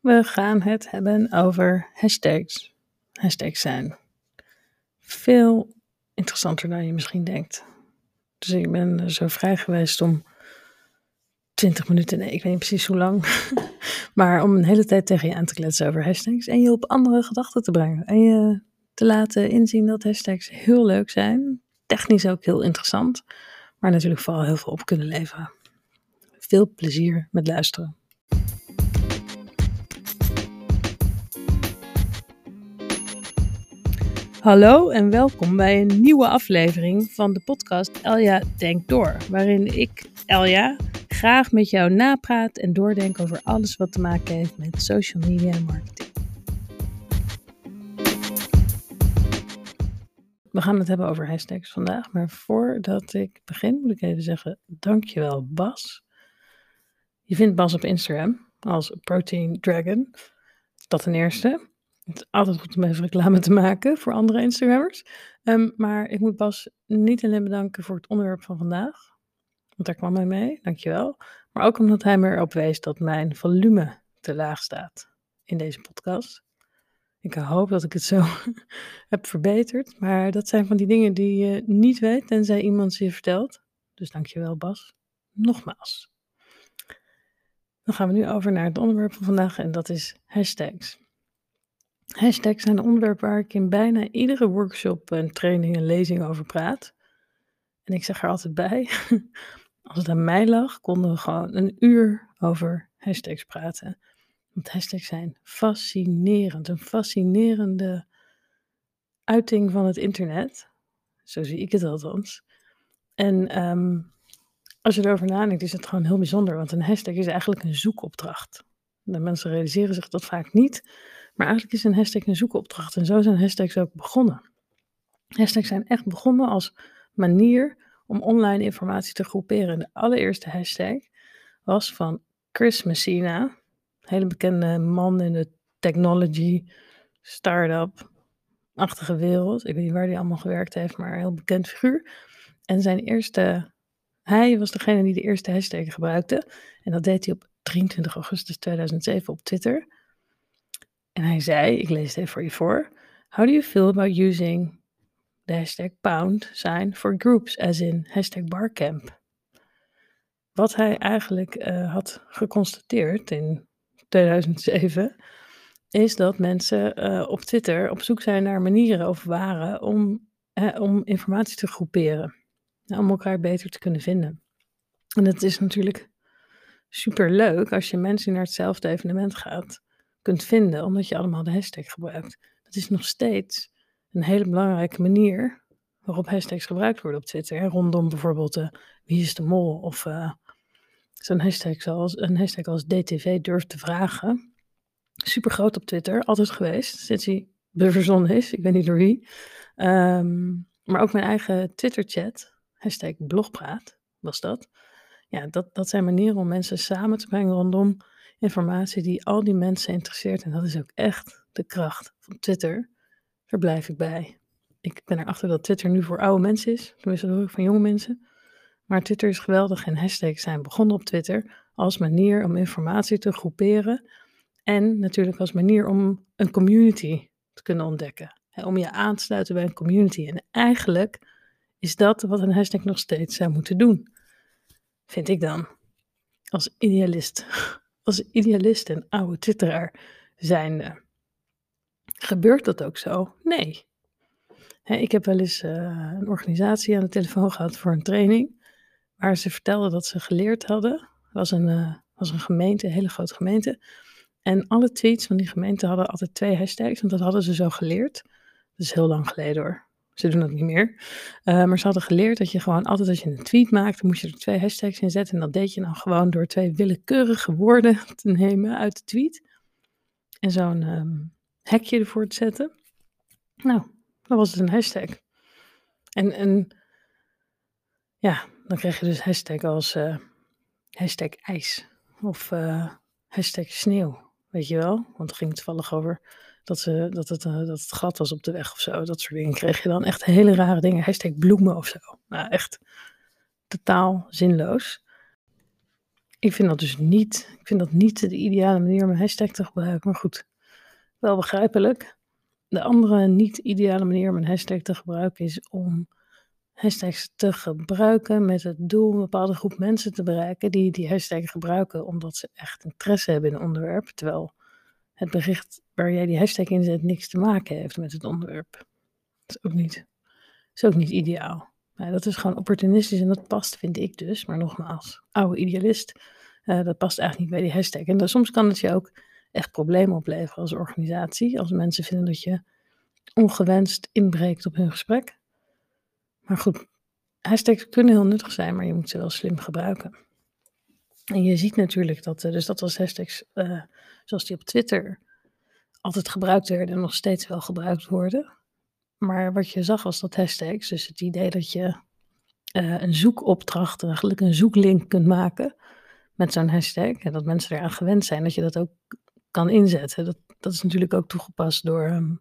We gaan het hebben over hashtags. Hashtags zijn veel interessanter dan je misschien denkt. Dus ik ben zo vrij geweest om 20 minuten, nee, ik weet niet precies hoe lang, maar om een hele tijd tegen je aan te kletsen over hashtags en je op andere gedachten te brengen. En je te laten inzien dat hashtags heel leuk zijn, technisch ook heel interessant, maar natuurlijk vooral heel veel op kunnen leveren. Veel plezier met luisteren. Hallo en welkom bij een nieuwe aflevering van de podcast Elja Denkt Door, waarin ik, Elja, graag met jou napraat en doordenk over alles wat te maken heeft met social media en marketing. We gaan het hebben over hashtags vandaag, maar voordat ik begin moet ik even zeggen dankjewel Bas. Je vindt Bas op Instagram als Protein Dragon. Dat ten eerste. Het is altijd goed om even reclame te maken voor andere Instagrammers. Um, maar ik moet Bas niet alleen bedanken voor het onderwerp van vandaag. Want daar kwam hij mee, dankjewel. Maar ook omdat hij me erop wees dat mijn volume te laag staat in deze podcast. Ik hoop dat ik het zo heb verbeterd. Maar dat zijn van die dingen die je niet weet tenzij iemand ze je vertelt. Dus dankjewel Bas. Nogmaals. Dan gaan we nu over naar het onderwerp van vandaag en dat is hashtags. Hashtags zijn een onderwerp waar ik in bijna iedere workshop en training en lezing over praat. En ik zeg er altijd bij, als het aan mij lag, konden we gewoon een uur over hashtags praten. Want hashtags zijn fascinerend, een fascinerende uiting van het internet. Zo zie ik het althans. En um, als je erover nadenkt, is het gewoon heel bijzonder, want een hashtag is eigenlijk een zoekopdracht. De mensen realiseren zich dat vaak niet, maar eigenlijk is een hashtag een zoekopdracht en zo zijn hashtags ook begonnen. Hashtags zijn echt begonnen als manier om online informatie te groeperen. De allereerste hashtag was van Chris Messina, een hele bekende man in de technology, start-up-achtige wereld. Ik weet niet waar hij allemaal gewerkt heeft, maar een heel bekend figuur. En zijn eerste hij was degene die de eerste hashtag gebruikte. En dat deed hij op 23 augustus 2007 op Twitter. En hij zei, ik lees het even voor je voor. How do you feel about using the hashtag pound sign for groups, as in hashtag barcamp? Wat hij eigenlijk uh, had geconstateerd in 2007, is dat mensen uh, op Twitter op zoek zijn naar manieren of waren om, uh, om informatie te groeperen om elkaar beter te kunnen vinden. En het is natuurlijk super leuk als je mensen naar hetzelfde evenement gaat, kunt vinden, omdat je allemaal de hashtag gebruikt. Dat is nog steeds een hele belangrijke manier waarop hashtags gebruikt worden op Twitter. Hè? Rondom bijvoorbeeld uh, wie is de mol of uh, zo'n hashtag zoals een hashtag als DTV durft te vragen. Super groot op Twitter, altijd geweest, sinds hij verzonnen is. Ik weet niet door wie. Um, maar ook mijn eigen Twitter-chat hashtag blogpraat was dat. Ja, dat, dat zijn manieren om mensen samen te brengen rondom informatie die al die mensen interesseert. En dat is ook echt de kracht van Twitter. Daar blijf ik bij. Ik ben erachter dat Twitter nu voor oude mensen is. Tenminste, dat hoor ik van jonge mensen. Maar Twitter is geweldig en hashtags zijn begonnen op Twitter als manier om informatie te groeperen. En natuurlijk als manier om een community te kunnen ontdekken. om je aan te sluiten bij een community. En eigenlijk is dat wat een hashtag nog steeds zou moeten doen. Vind ik dan. Als idealist. Als idealist en oude twitteraar zijnde. Gebeurt dat ook zo? Nee. ik heb wel eens uh, een organisatie aan de telefoon gehad voor een training. Waar ze vertelden dat ze geleerd hadden. Het was een, uh, was een gemeente, een hele grote gemeente. En alle tweets van die gemeente hadden altijd twee hashtags. Want dat hadden ze zo geleerd. Dat is heel lang geleden hoor. Ze doen dat niet meer. Uh, maar ze hadden geleerd dat je gewoon altijd als je een tweet maakte, moest je er twee hashtags in zetten. En dat deed je dan gewoon door twee willekeurige woorden te nemen uit de tweet. En zo'n um, hekje ervoor te zetten. Nou, dan was het een hashtag. En, en ja, dan kreeg je dus hashtag als uh, hashtag ijs. Of uh, hashtag sneeuw, weet je wel. Want het ging toevallig over dat, ze, dat, het, uh, dat het gat was op de weg of zo. Dat soort dingen kreeg je dan. Echt hele rare dingen. Hashtag bloemen of zo. Nou, echt totaal zinloos. Ik vind dat dus niet, ik vind dat niet de ideale manier om een hashtag te gebruiken. Maar goed, wel begrijpelijk. De andere niet ideale manier om een hashtag te gebruiken is om hashtags te gebruiken met het doel een bepaalde groep mensen te bereiken die die hashtag gebruiken omdat ze echt interesse hebben in een onderwerp, terwijl het bericht waar jij die hashtag in zet niks te maken heeft met het onderwerp. Dat is ook niet, is ook niet ideaal. Dat is gewoon opportunistisch en dat past, vind ik dus. Maar nogmaals, oude idealist, uh, dat past eigenlijk niet bij die hashtag. En dan, soms kan het je ook echt problemen opleveren als organisatie, als mensen vinden dat je ongewenst inbreekt op hun gesprek. Maar goed, hashtags kunnen heel nuttig zijn, maar je moet ze wel slim gebruiken. En je ziet natuurlijk dat, dus dat was hashtags uh, zoals die op Twitter altijd gebruikt werden en nog steeds wel gebruikt worden. Maar wat je zag was dat hashtags, dus het idee dat je uh, een zoekopdracht, eigenlijk een zoeklink kunt maken met zo'n hashtag. En dat mensen eraan gewend zijn dat je dat ook kan inzetten. Dat, dat is natuurlijk ook toegepast door, um,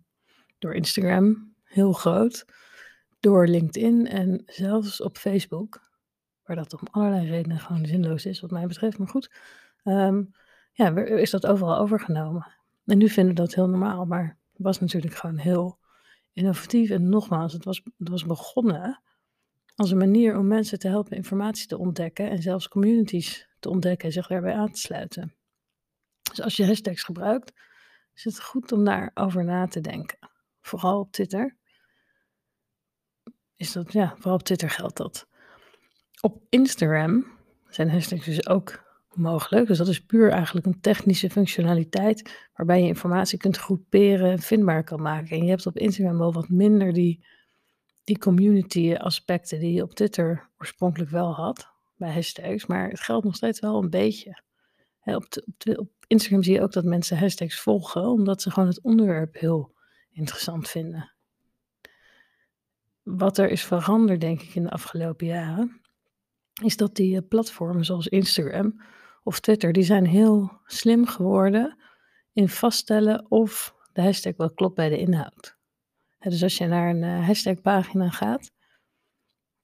door Instagram, heel groot. Door LinkedIn en zelfs op Facebook. Waar dat om allerlei redenen gewoon zinloos is, wat mij betreft. Maar goed, um, ja, is dat overal overgenomen. En nu vinden we dat heel normaal, maar het was natuurlijk gewoon heel innovatief. En nogmaals, het was, het was begonnen als een manier om mensen te helpen informatie te ontdekken en zelfs communities te ontdekken en zich daarbij aan te sluiten. Dus als je hashtags gebruikt, is het goed om daarover na te denken. Vooral op Twitter. Is dat, ja, vooral op Twitter geldt dat. Op Instagram zijn hashtags dus ook mogelijk. Dus dat is puur eigenlijk een technische functionaliteit waarbij je informatie kunt groeperen en vindbaar kan maken. En je hebt op Instagram wel wat minder die, die community aspecten die je op Twitter oorspronkelijk wel had bij hashtags, maar het geldt nog steeds wel een beetje. op, op, op, Instagram zie je ook dat mensen hashtags volgen, omdat ze gewoon het onderwerp heel interessant vinden. Wat er is veranderd, denk ik, in de afgelopen jaren, is dat die eh, platformen zoals Instagram of Twitter, die zijn heel slim geworden in vaststellen of de hashtag wel klopt bij de inhoud. dus als je naar een uh, hashtagpagina gaat,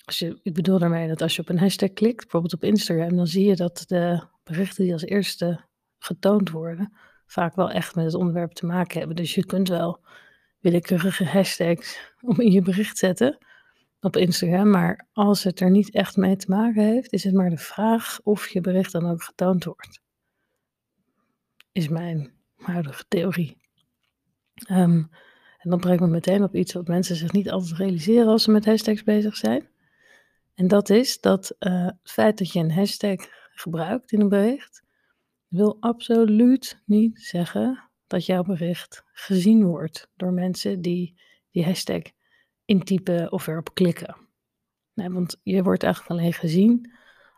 als je, ik bedoel daarmee dat als je op een hashtag klikt, bijvoorbeeld op Instagram, dan zie je dat de berichten die als eerste getoond worden, vaak wel echt met het onderwerp te maken hebben. Dus je kunt wel willekeurige hashtags om in je bericht zetten op Instagram. Maar als het er niet echt mee te maken heeft, is het maar de vraag of je bericht dan ook getoond wordt. Is mijn huidige theorie. Um, en dan brengt me meteen op iets wat mensen zich niet altijd realiseren als ze met hashtags bezig zijn. En dat is dat uh, het feit dat je een hashtag gebruikt in een bericht, wil absoluut niet zeggen dat jouw bericht gezien wordt door mensen die die hashtag intypen of erop klikken. Want je wordt eigenlijk alleen gezien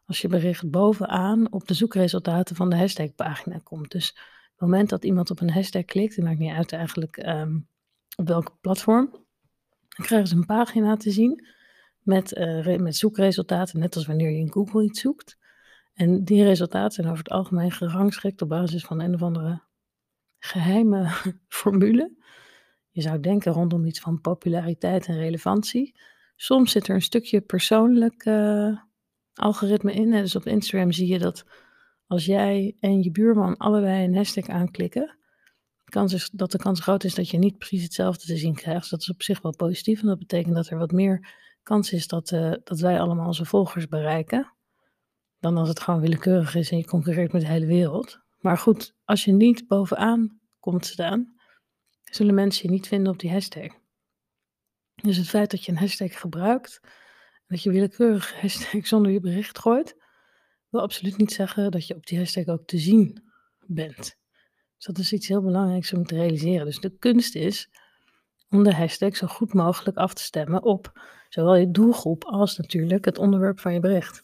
als je bericht bovenaan op de zoekresultaten van de hashtagpagina komt. Dus het moment dat iemand op een hashtag klikt, en maakt niet uit eigenlijk um, op welk platform, dan krijgen ze een pagina te zien met, uh, met zoekresultaten, net als wanneer je in Google iets zoekt. En die resultaten zijn over het algemeen gerangschikt op basis van een of andere geheime formule. Je zou denken rondom iets van populariteit en relevantie. Soms zit er een stukje persoonlijk uh, algoritme in. Dus op Instagram zie je dat als jij en je buurman allebei een hashtag aanklikken, kans is dat de kans groot is dat je niet precies hetzelfde te zien krijgt. Dus dat is op zich wel positief. En dat betekent dat er wat meer kans is dat, uh, dat wij allemaal onze volgers bereiken. Dan als het gewoon willekeurig is en je concurreert met de hele wereld. Maar goed, als je niet bovenaan komt staan, zullen mensen je niet vinden op die hashtag. Dus het feit dat je een hashtag gebruikt, dat je willekeurig hashtag zonder je bericht gooit, wil absoluut niet zeggen dat je op die hashtag ook te zien bent. Dus dat is iets heel belangrijks om te realiseren. Dus de kunst is om de hashtag zo goed mogelijk af te stemmen op zowel je doelgroep als natuurlijk het onderwerp van je bericht.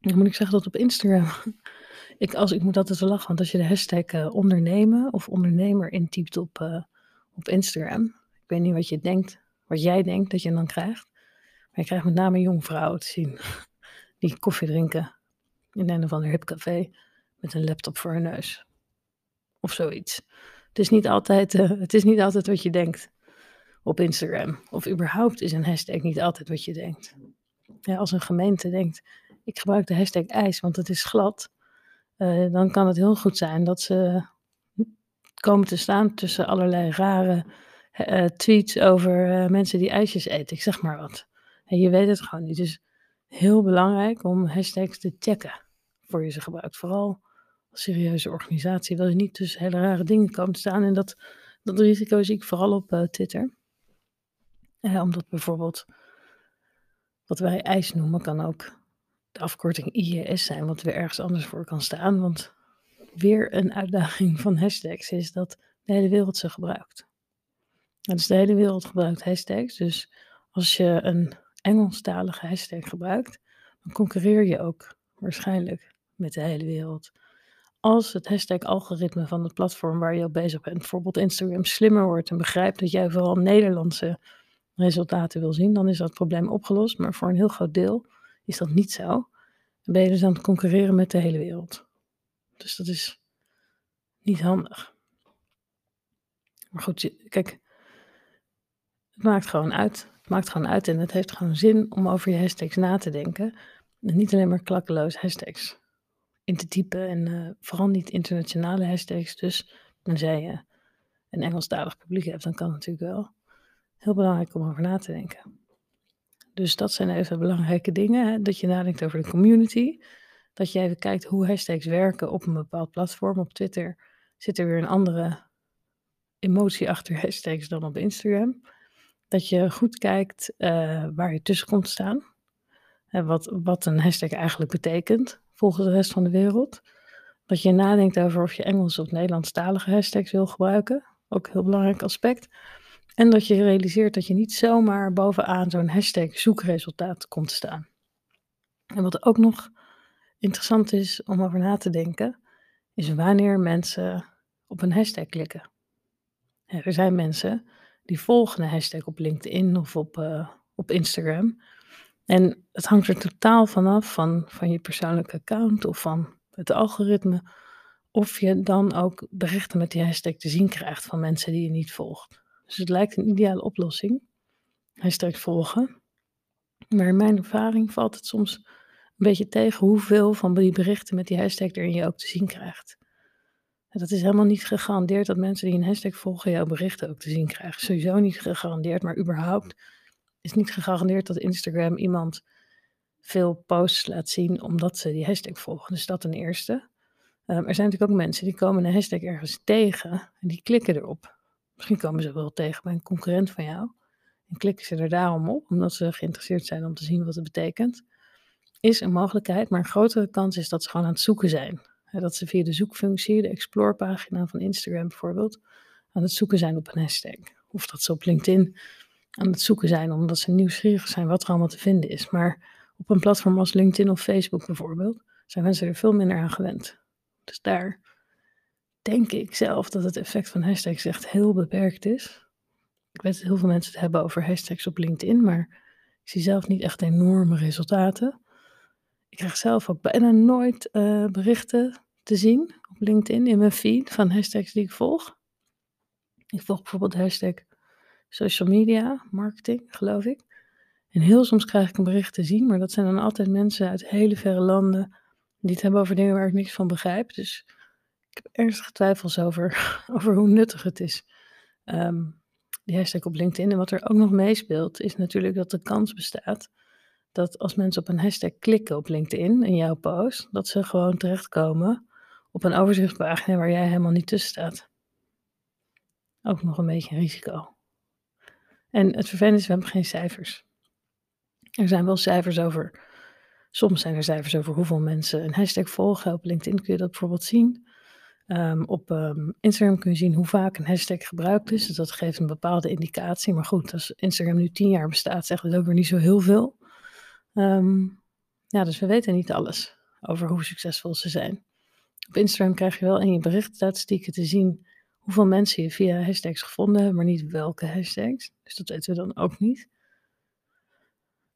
Dan moet ik zeggen dat op Instagram ik, als, ik moet altijd zo lachen, want als je de hashtag uh, ondernemen of ondernemer intypt op, uh, op Instagram, ik weet niet wat je denkt, wat jij denkt dat je dan krijgt, maar je krijgt met name jong vrouwen te zien die koffie drinken in een of ander hip café met een laptop voor hun neus. Of zoiets. Het is niet altijd, uh, het is niet altijd wat je denkt op Instagram. Of überhaupt is een hashtag niet altijd wat je denkt. Ja, als een gemeente denkt, ik gebruik de hashtag ijs, want het is glad. Uh, dan kan het heel goed zijn dat ze komen te staan tussen allerlei rare uh, tweets over mensen die ijsjes eten. Ik zeg maar wat. En je weet het gewoon niet. Dus heel belangrijk om hashtags te checken voor je ze gebruikt. Vooral als serieuze organisatie wil je niet tussen hele rare dingen komen te staan. En dat, dat risico zie ik vooral op Twitter. omdat bijvoorbeeld wat wij ijs noemen, kan ook de afkorting IES zijn, wat weer ergens anders voor kan staan. Want weer een uitdaging van hashtags is dat de hele wereld ze gebruikt. dus de hele wereld gebruikt hashtags. Dus als je een Engelstalige hashtag gebruikt, dan concurreer je ook waarschijnlijk met de hele wereld. Als het hashtag-algoritme van het platform waar je op bezig bent, bijvoorbeeld Instagram, slimmer wordt en begrijpt dat jij vooral Nederlandse resultaten wil zien, dan is dat probleem opgelost. Maar voor een heel groot deel is dat niet zo. Dan ben je dus aan het concurreren met de hele wereld. Dus dat is niet handig. Maar goed, kijk, het maakt gewoon uit. Het maakt gewoon uit en het heeft gewoon zin om over je hashtags na te denken. En niet alleen maar klakkeloos hashtags in te typen en uh, vooral niet internationale hashtags. Dus tenzij je een Engelstalig publiek hebt, dan kan het natuurlijk wel. Heel belangrijk om over na te denken. Dus dat zijn even belangrijke dingen. Hè? Dat je nadenkt over de community. Dat je even kijkt hoe hashtags werken op een bepaald platform. Op Twitter zit er weer een andere emotie achter hashtags dan op Instagram. Dat je goed kijkt uh, waar je tussen komt staan. En wat, wat een hashtag eigenlijk betekent volgens de rest van de wereld. Dat je nadenkt over of je Engels of Nederlandstalige hashtags wil gebruiken. Ook een heel belangrijk aspect. En dat je realiseert dat je niet zomaar bovenaan zo'n hashtag zoekresultaat komt staan. En wat ook nog interessant is om over na te denken, is wanneer mensen op een hashtag klikken. er zijn mensen die volgen een hashtag op LinkedIn of op, uh, op Instagram. En het hangt er totaal vanaf van, van je persoonlijke account of van het algoritme. Of je dan ook berichten met die hashtag te zien krijgt van mensen die je niet volgt. Dus het lijkt een ideale oplossing. Hashtag volgen. Maar in mijn ervaring valt het soms een beetje tegen hoeveel van die berichten met die hashtag erin je ook te zien krijgt. Dat is helemaal niet gegarandeerd dat mensen die een hashtag volgen jouw berichten ook te zien krijgen. Sowieso niet gegarandeerd, maar überhaupt is niet gegarandeerd dat Instagram iemand veel posts laat zien omdat ze die hashtag volgen. Dus dat ten eerste. Um, er zijn natuurlijk ook mensen die komen een hashtag ergens tegen en die klikken erop. Misschien komen ze wel tegen bij een concurrent van jou. En klikken ze er daarom op, omdat ze geïnteresseerd zijn om te zien wat het betekent. Is een mogelijkheid, maar een grotere kans is dat ze gewoon aan het zoeken zijn. Dat ze via de zoekfunctie, de explore-pagina van Instagram bijvoorbeeld, aan het zoeken zijn op een hashtag. Of dat ze op LinkedIn aan het zoeken zijn omdat ze nieuwsgierig zijn wat er allemaal te vinden is. Maar op een platform als LinkedIn of Facebook bijvoorbeeld, zijn mensen er veel minder aan gewend. Dus daar denk ik zelf dat het effect van hashtags echt heel beperkt is. Ik weet dat heel veel mensen het hebben over hashtags op LinkedIn, maar ik zie zelf niet echt enorme resultaten. Ik krijg zelf ook bijna nooit uh, berichten te zien op LinkedIn in mijn feed van hashtags die ik volg. Ik volg bijvoorbeeld hashtag social media marketing, geloof ik. En heel soms krijg ik een bericht te zien, maar dat zijn dan altijd mensen uit hele verre landen die het hebben over dingen waar ik niks van begrijp. Dus ik heb ernstige twijfels over, over hoe nuttig het is. Um, die hashtag op LinkedIn. En wat er ook nog meespeelt, is natuurlijk dat de kans bestaat dat als mensen op een hashtag klikken op LinkedIn in jouw post, dat ze gewoon terechtkomen op een overzichtspagina waar jij helemaal niet tussen staat. Ook nog een beetje een risico. En het vervelende is, we hebben geen cijfers. Er zijn wel cijfers over, soms zijn er cijfers over hoeveel mensen een hashtag volgen. Op LinkedIn kun je dat bijvoorbeeld zien. Um, op um, Instagram kun je zien hoe vaak een hashtag gebruikt is. Dus dat geeft een bepaalde indicatie. Maar goed, als Instagram nu tien jaar bestaat, zegt het ook niet zo heel veel. Um, ja, dus we weten niet alles over hoe succesvol ze zijn. Op Instagram krijg je wel in je berichtstatistieken te zien hoeveel mensen je via hashtags gevonden hebben, maar niet welke hashtags. Dus dat weten we dan ook niet.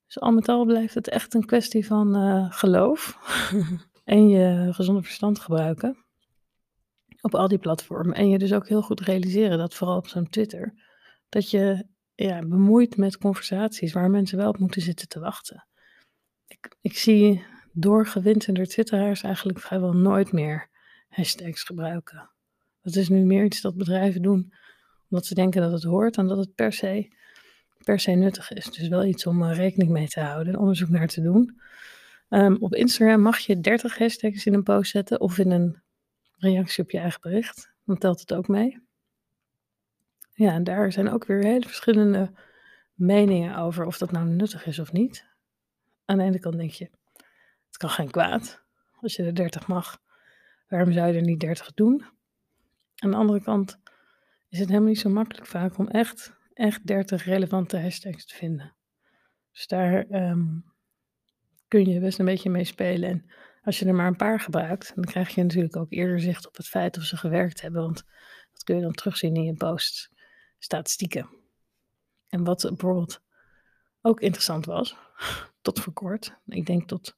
Dus al met al blijft het echt een kwestie van uh, geloof en je gezonde verstand gebruiken op al die platformen. En je dus ook heel goed realiseren dat vooral op zo'n Twitter, dat je ja, bemoeit met conversaties waar mensen wel op moeten zitten te wachten. Ik, ik zie doorgewinterde twitteraars eigenlijk vrijwel nooit meer hashtags gebruiken. Dat is nu meer iets dat bedrijven doen omdat ze denken dat het hoort en dat het per se, per se nuttig is. Dus wel iets om rekening mee te houden en onderzoek naar te doen. Ehm, op Instagram mag je 30 hashtags in een post zetten of in een reactie op je eigen bericht. Dan telt het ook mee. Ja, en daar zijn ook weer hele verschillende meningen over of dat nou nuttig is of niet. Aan de ene kant denk je, het kan geen kwaad. Als je er 30 mag, waarom zou je er niet 30 doen? Aan de andere kant is het helemaal niet zo makkelijk vaak om echt, echt 30 relevante hashtags te vinden. Dus daar ehm, kun je best een beetje mee spelen. En als je er maar een paar gebruikt, dan krijg je natuurlijk ook eerder zicht op het feit of ze gewerkt hebben. Want dat kun je dan terugzien in je posts, statistieken. En wat bijvoorbeeld ook interessant was, tot voor kort, ik denk tot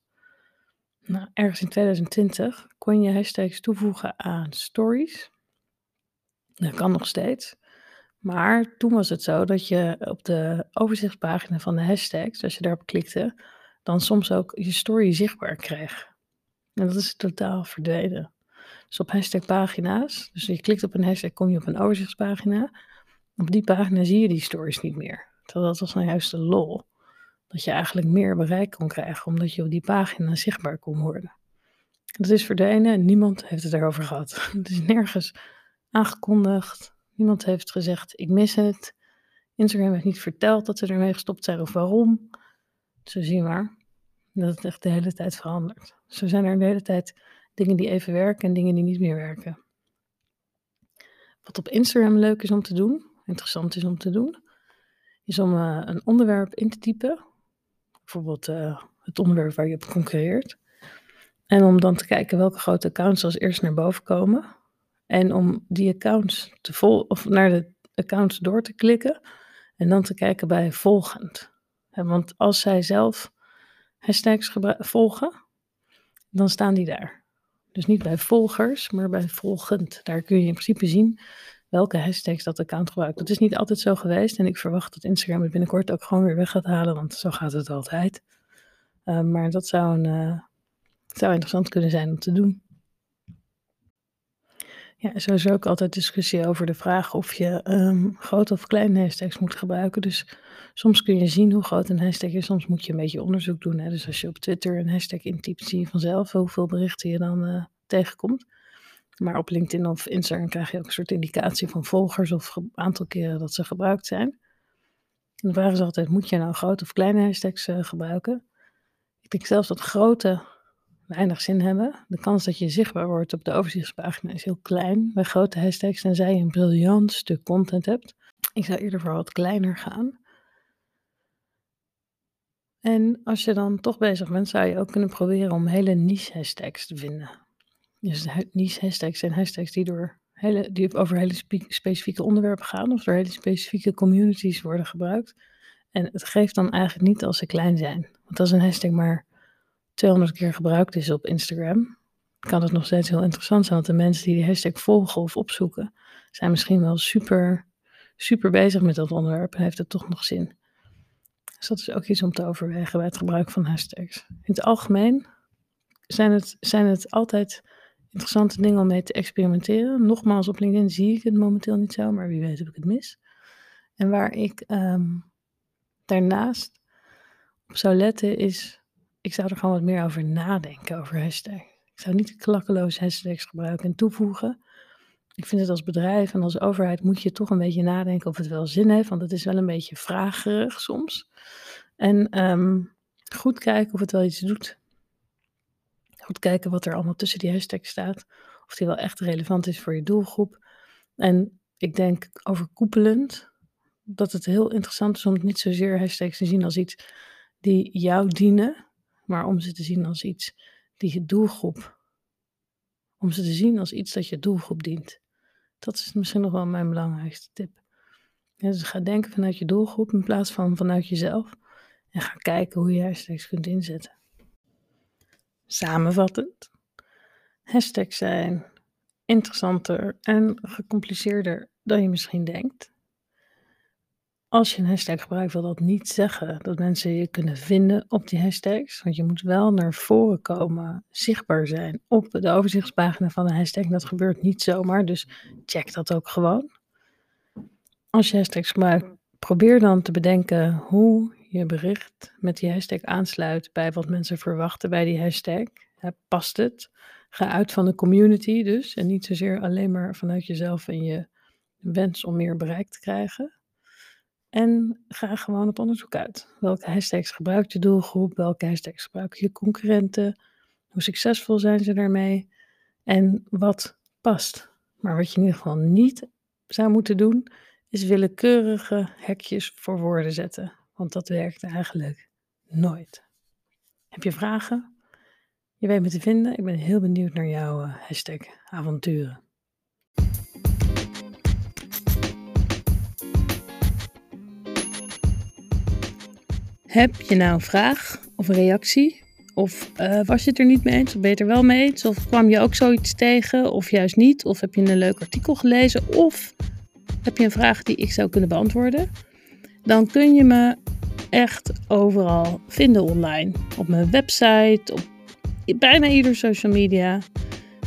nou, ergens in 2020, kon je hashtags toevoegen aan stories. Dat kan nog steeds. Maar toen was het zo dat je op de overzichtspagina van de hashtags, als je daarop klikte, dan soms ook je story zichtbaar kreeg. En dat is totaal verdwenen. Dus op hashtag pagina's, dus je klikt op een hashtag, kom je op een overzichtspagina. Op die pagina zie je die stories niet meer. Dat was nou juist de lol. Dat je eigenlijk meer bereik kon krijgen, omdat je op die pagina zichtbaar kon worden. Dat is verdwenen en niemand heeft het erover gehad. Het is nergens aangekondigd. Niemand heeft gezegd, ik mis het. Instagram heeft niet verteld dat ze ermee gestopt zijn of waarom. Zo zie je maar dat het echt de hele tijd verandert. Zo zijn er de hele tijd dingen die even werken en dingen die niet meer werken. Wat op Instagram leuk is om te doen, interessant is om te doen, is om uh, een onderwerp in te typen. Bijvoorbeeld uh, het onderwerp waar je op concurreert. En om dan te kijken welke grote accounts als eerst naar boven komen. En om die accounts te vol of naar de accounts door te klikken. En dan te kijken bij volgend. want als zij zelf hashtags volgen, dan staan die daar. Dus niet bij volgers, maar bij volgend. Daar kun je in principe zien welke hashtags dat account gebruikt. Dat is niet altijd zo geweest en ik verwacht dat Instagram het binnenkort ook gewoon weer weg gaat halen, want zo gaat het altijd. Uh, maar dat zou, een, uh, zou interessant kunnen zijn om te doen. Ja, sowieso ook altijd discussie over de vraag of je um, grote of kleine hashtags moet gebruiken. Dus soms kun je zien hoe groot een hashtag is, soms moet je een beetje onderzoek doen. Hè? Dus als je op Twitter een hashtag intypt, zie je vanzelf hoeveel berichten je dan uh, tegenkomt. Maar op LinkedIn of Instagram krijg je ook een soort indicatie van volgers of aantal keren dat ze gebruikt zijn. En de vraag is altijd, moet je nou grote of kleine hashtags uh, gebruiken? Ik denk zelfs dat grote weinig zin hebben. De kans dat je zichtbaar wordt op de overzichtspagina is heel klein bij grote hashtags, tenzij je een briljant stuk content hebt. Ik zou eerder voor wat kleiner gaan. En als je dan toch bezig bent, zou je ook kunnen proberen om hele niche hashtags te vinden. Dus niche hashtags zijn hashtags die, door hele, die over hele specifieke onderwerpen gaan of door hele specifieke communities worden gebruikt. En het geeft dan eigenlijk niet als ze klein zijn. Want als een hashtag maar 200 keer gebruikt is op Instagram, kan het nog steeds heel interessant zijn. Want de mensen die die hashtag volgen of opzoeken, zijn misschien wel super, super bezig met dat onderwerp en heeft het toch nog zin. Dus dat is ook iets om te overwegen bij het gebruik van hashtags. In het algemeen zijn het, zijn het altijd interessante dingen om mee te experimenteren. Nogmaals, op LinkedIn zie ik het momenteel niet zo, maar wie weet heb ik het mis. En waar ik ehm, daarnaast op zou letten is ik zou er gewoon wat meer over nadenken, over hashtags. Ik zou niet klakkeloos hashtags gebruiken en toevoegen. Ik vind het als bedrijf en als overheid moet je toch een beetje nadenken of het wel zin heeft, want het is wel een beetje vragerig soms. En um, goed kijken of het wel iets doet. Goed kijken wat er allemaal tussen die hashtags staat. Of die wel echt relevant is voor je doelgroep. En ik denk overkoepelend dat het heel interessant is om niet zozeer hashtags te zien als iets die jou dienen, maar om ze te zien als iets die je doelgroep, om ze te zien als iets dat je doelgroep dient. Dat is misschien nog wel mijn belangrijkste tip. dus ga denken vanuit je doelgroep in plaats van vanuit jezelf. En ga kijken hoe je hashtags kunt inzetten. Samenvattend. Hashtags zijn interessanter en gecompliceerder dan je misschien denkt. Als je een hashtag gebruikt, wil dat niet zeggen dat mensen je kunnen vinden op die hashtags. Want je moet wel naar voren komen, zichtbaar zijn op de overzichtspagina van de hashtag. Dat gebeurt niet zomaar, dus check dat ook gewoon. Als je hashtags gebruikt, probeer dan te bedenken hoe je bericht met die hashtag aansluit bij wat mensen verwachten bij die hashtag. past het? Ga uit van de community dus en niet zozeer alleen maar vanuit jezelf en je wens om meer bereik te krijgen. En ga gewoon op onderzoek uit. Welke hashtags gebruikt je doelgroep? Welke hashtags gebruiken je concurrenten? Hoe succesvol zijn ze daarmee? En wat past? Maar wat je in ieder geval niet zou moeten doen, is willekeurige hekjes voor woorden zetten. Want dat werkt eigenlijk nooit. Heb je vragen? Je weet me te vinden. Ik ben heel benieuwd naar jouw eh, hashtag avonturen. Heb je nou een vraag of een reactie? Of uh, was je het er niet mee eens? Of ben je er wel mee eens? Of kwam je ook zoiets tegen? Of juist niet? Of heb je een leuk artikel gelezen? Of heb je een vraag die ik zou kunnen beantwoorden? Dan kun je me echt overal vinden online. Op mijn website, op bijna ieder social media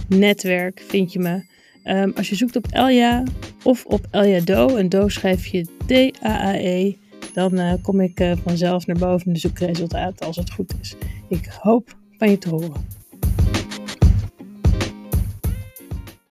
netwerk vind je me. Um, als je zoekt op Elja of op Elja Do, en Do schrijf je D-A-A-E, dan uh, kom ik uh, vanzelf naar boven in de zoekresultaten als het goed is. Ik hoop van je te horen.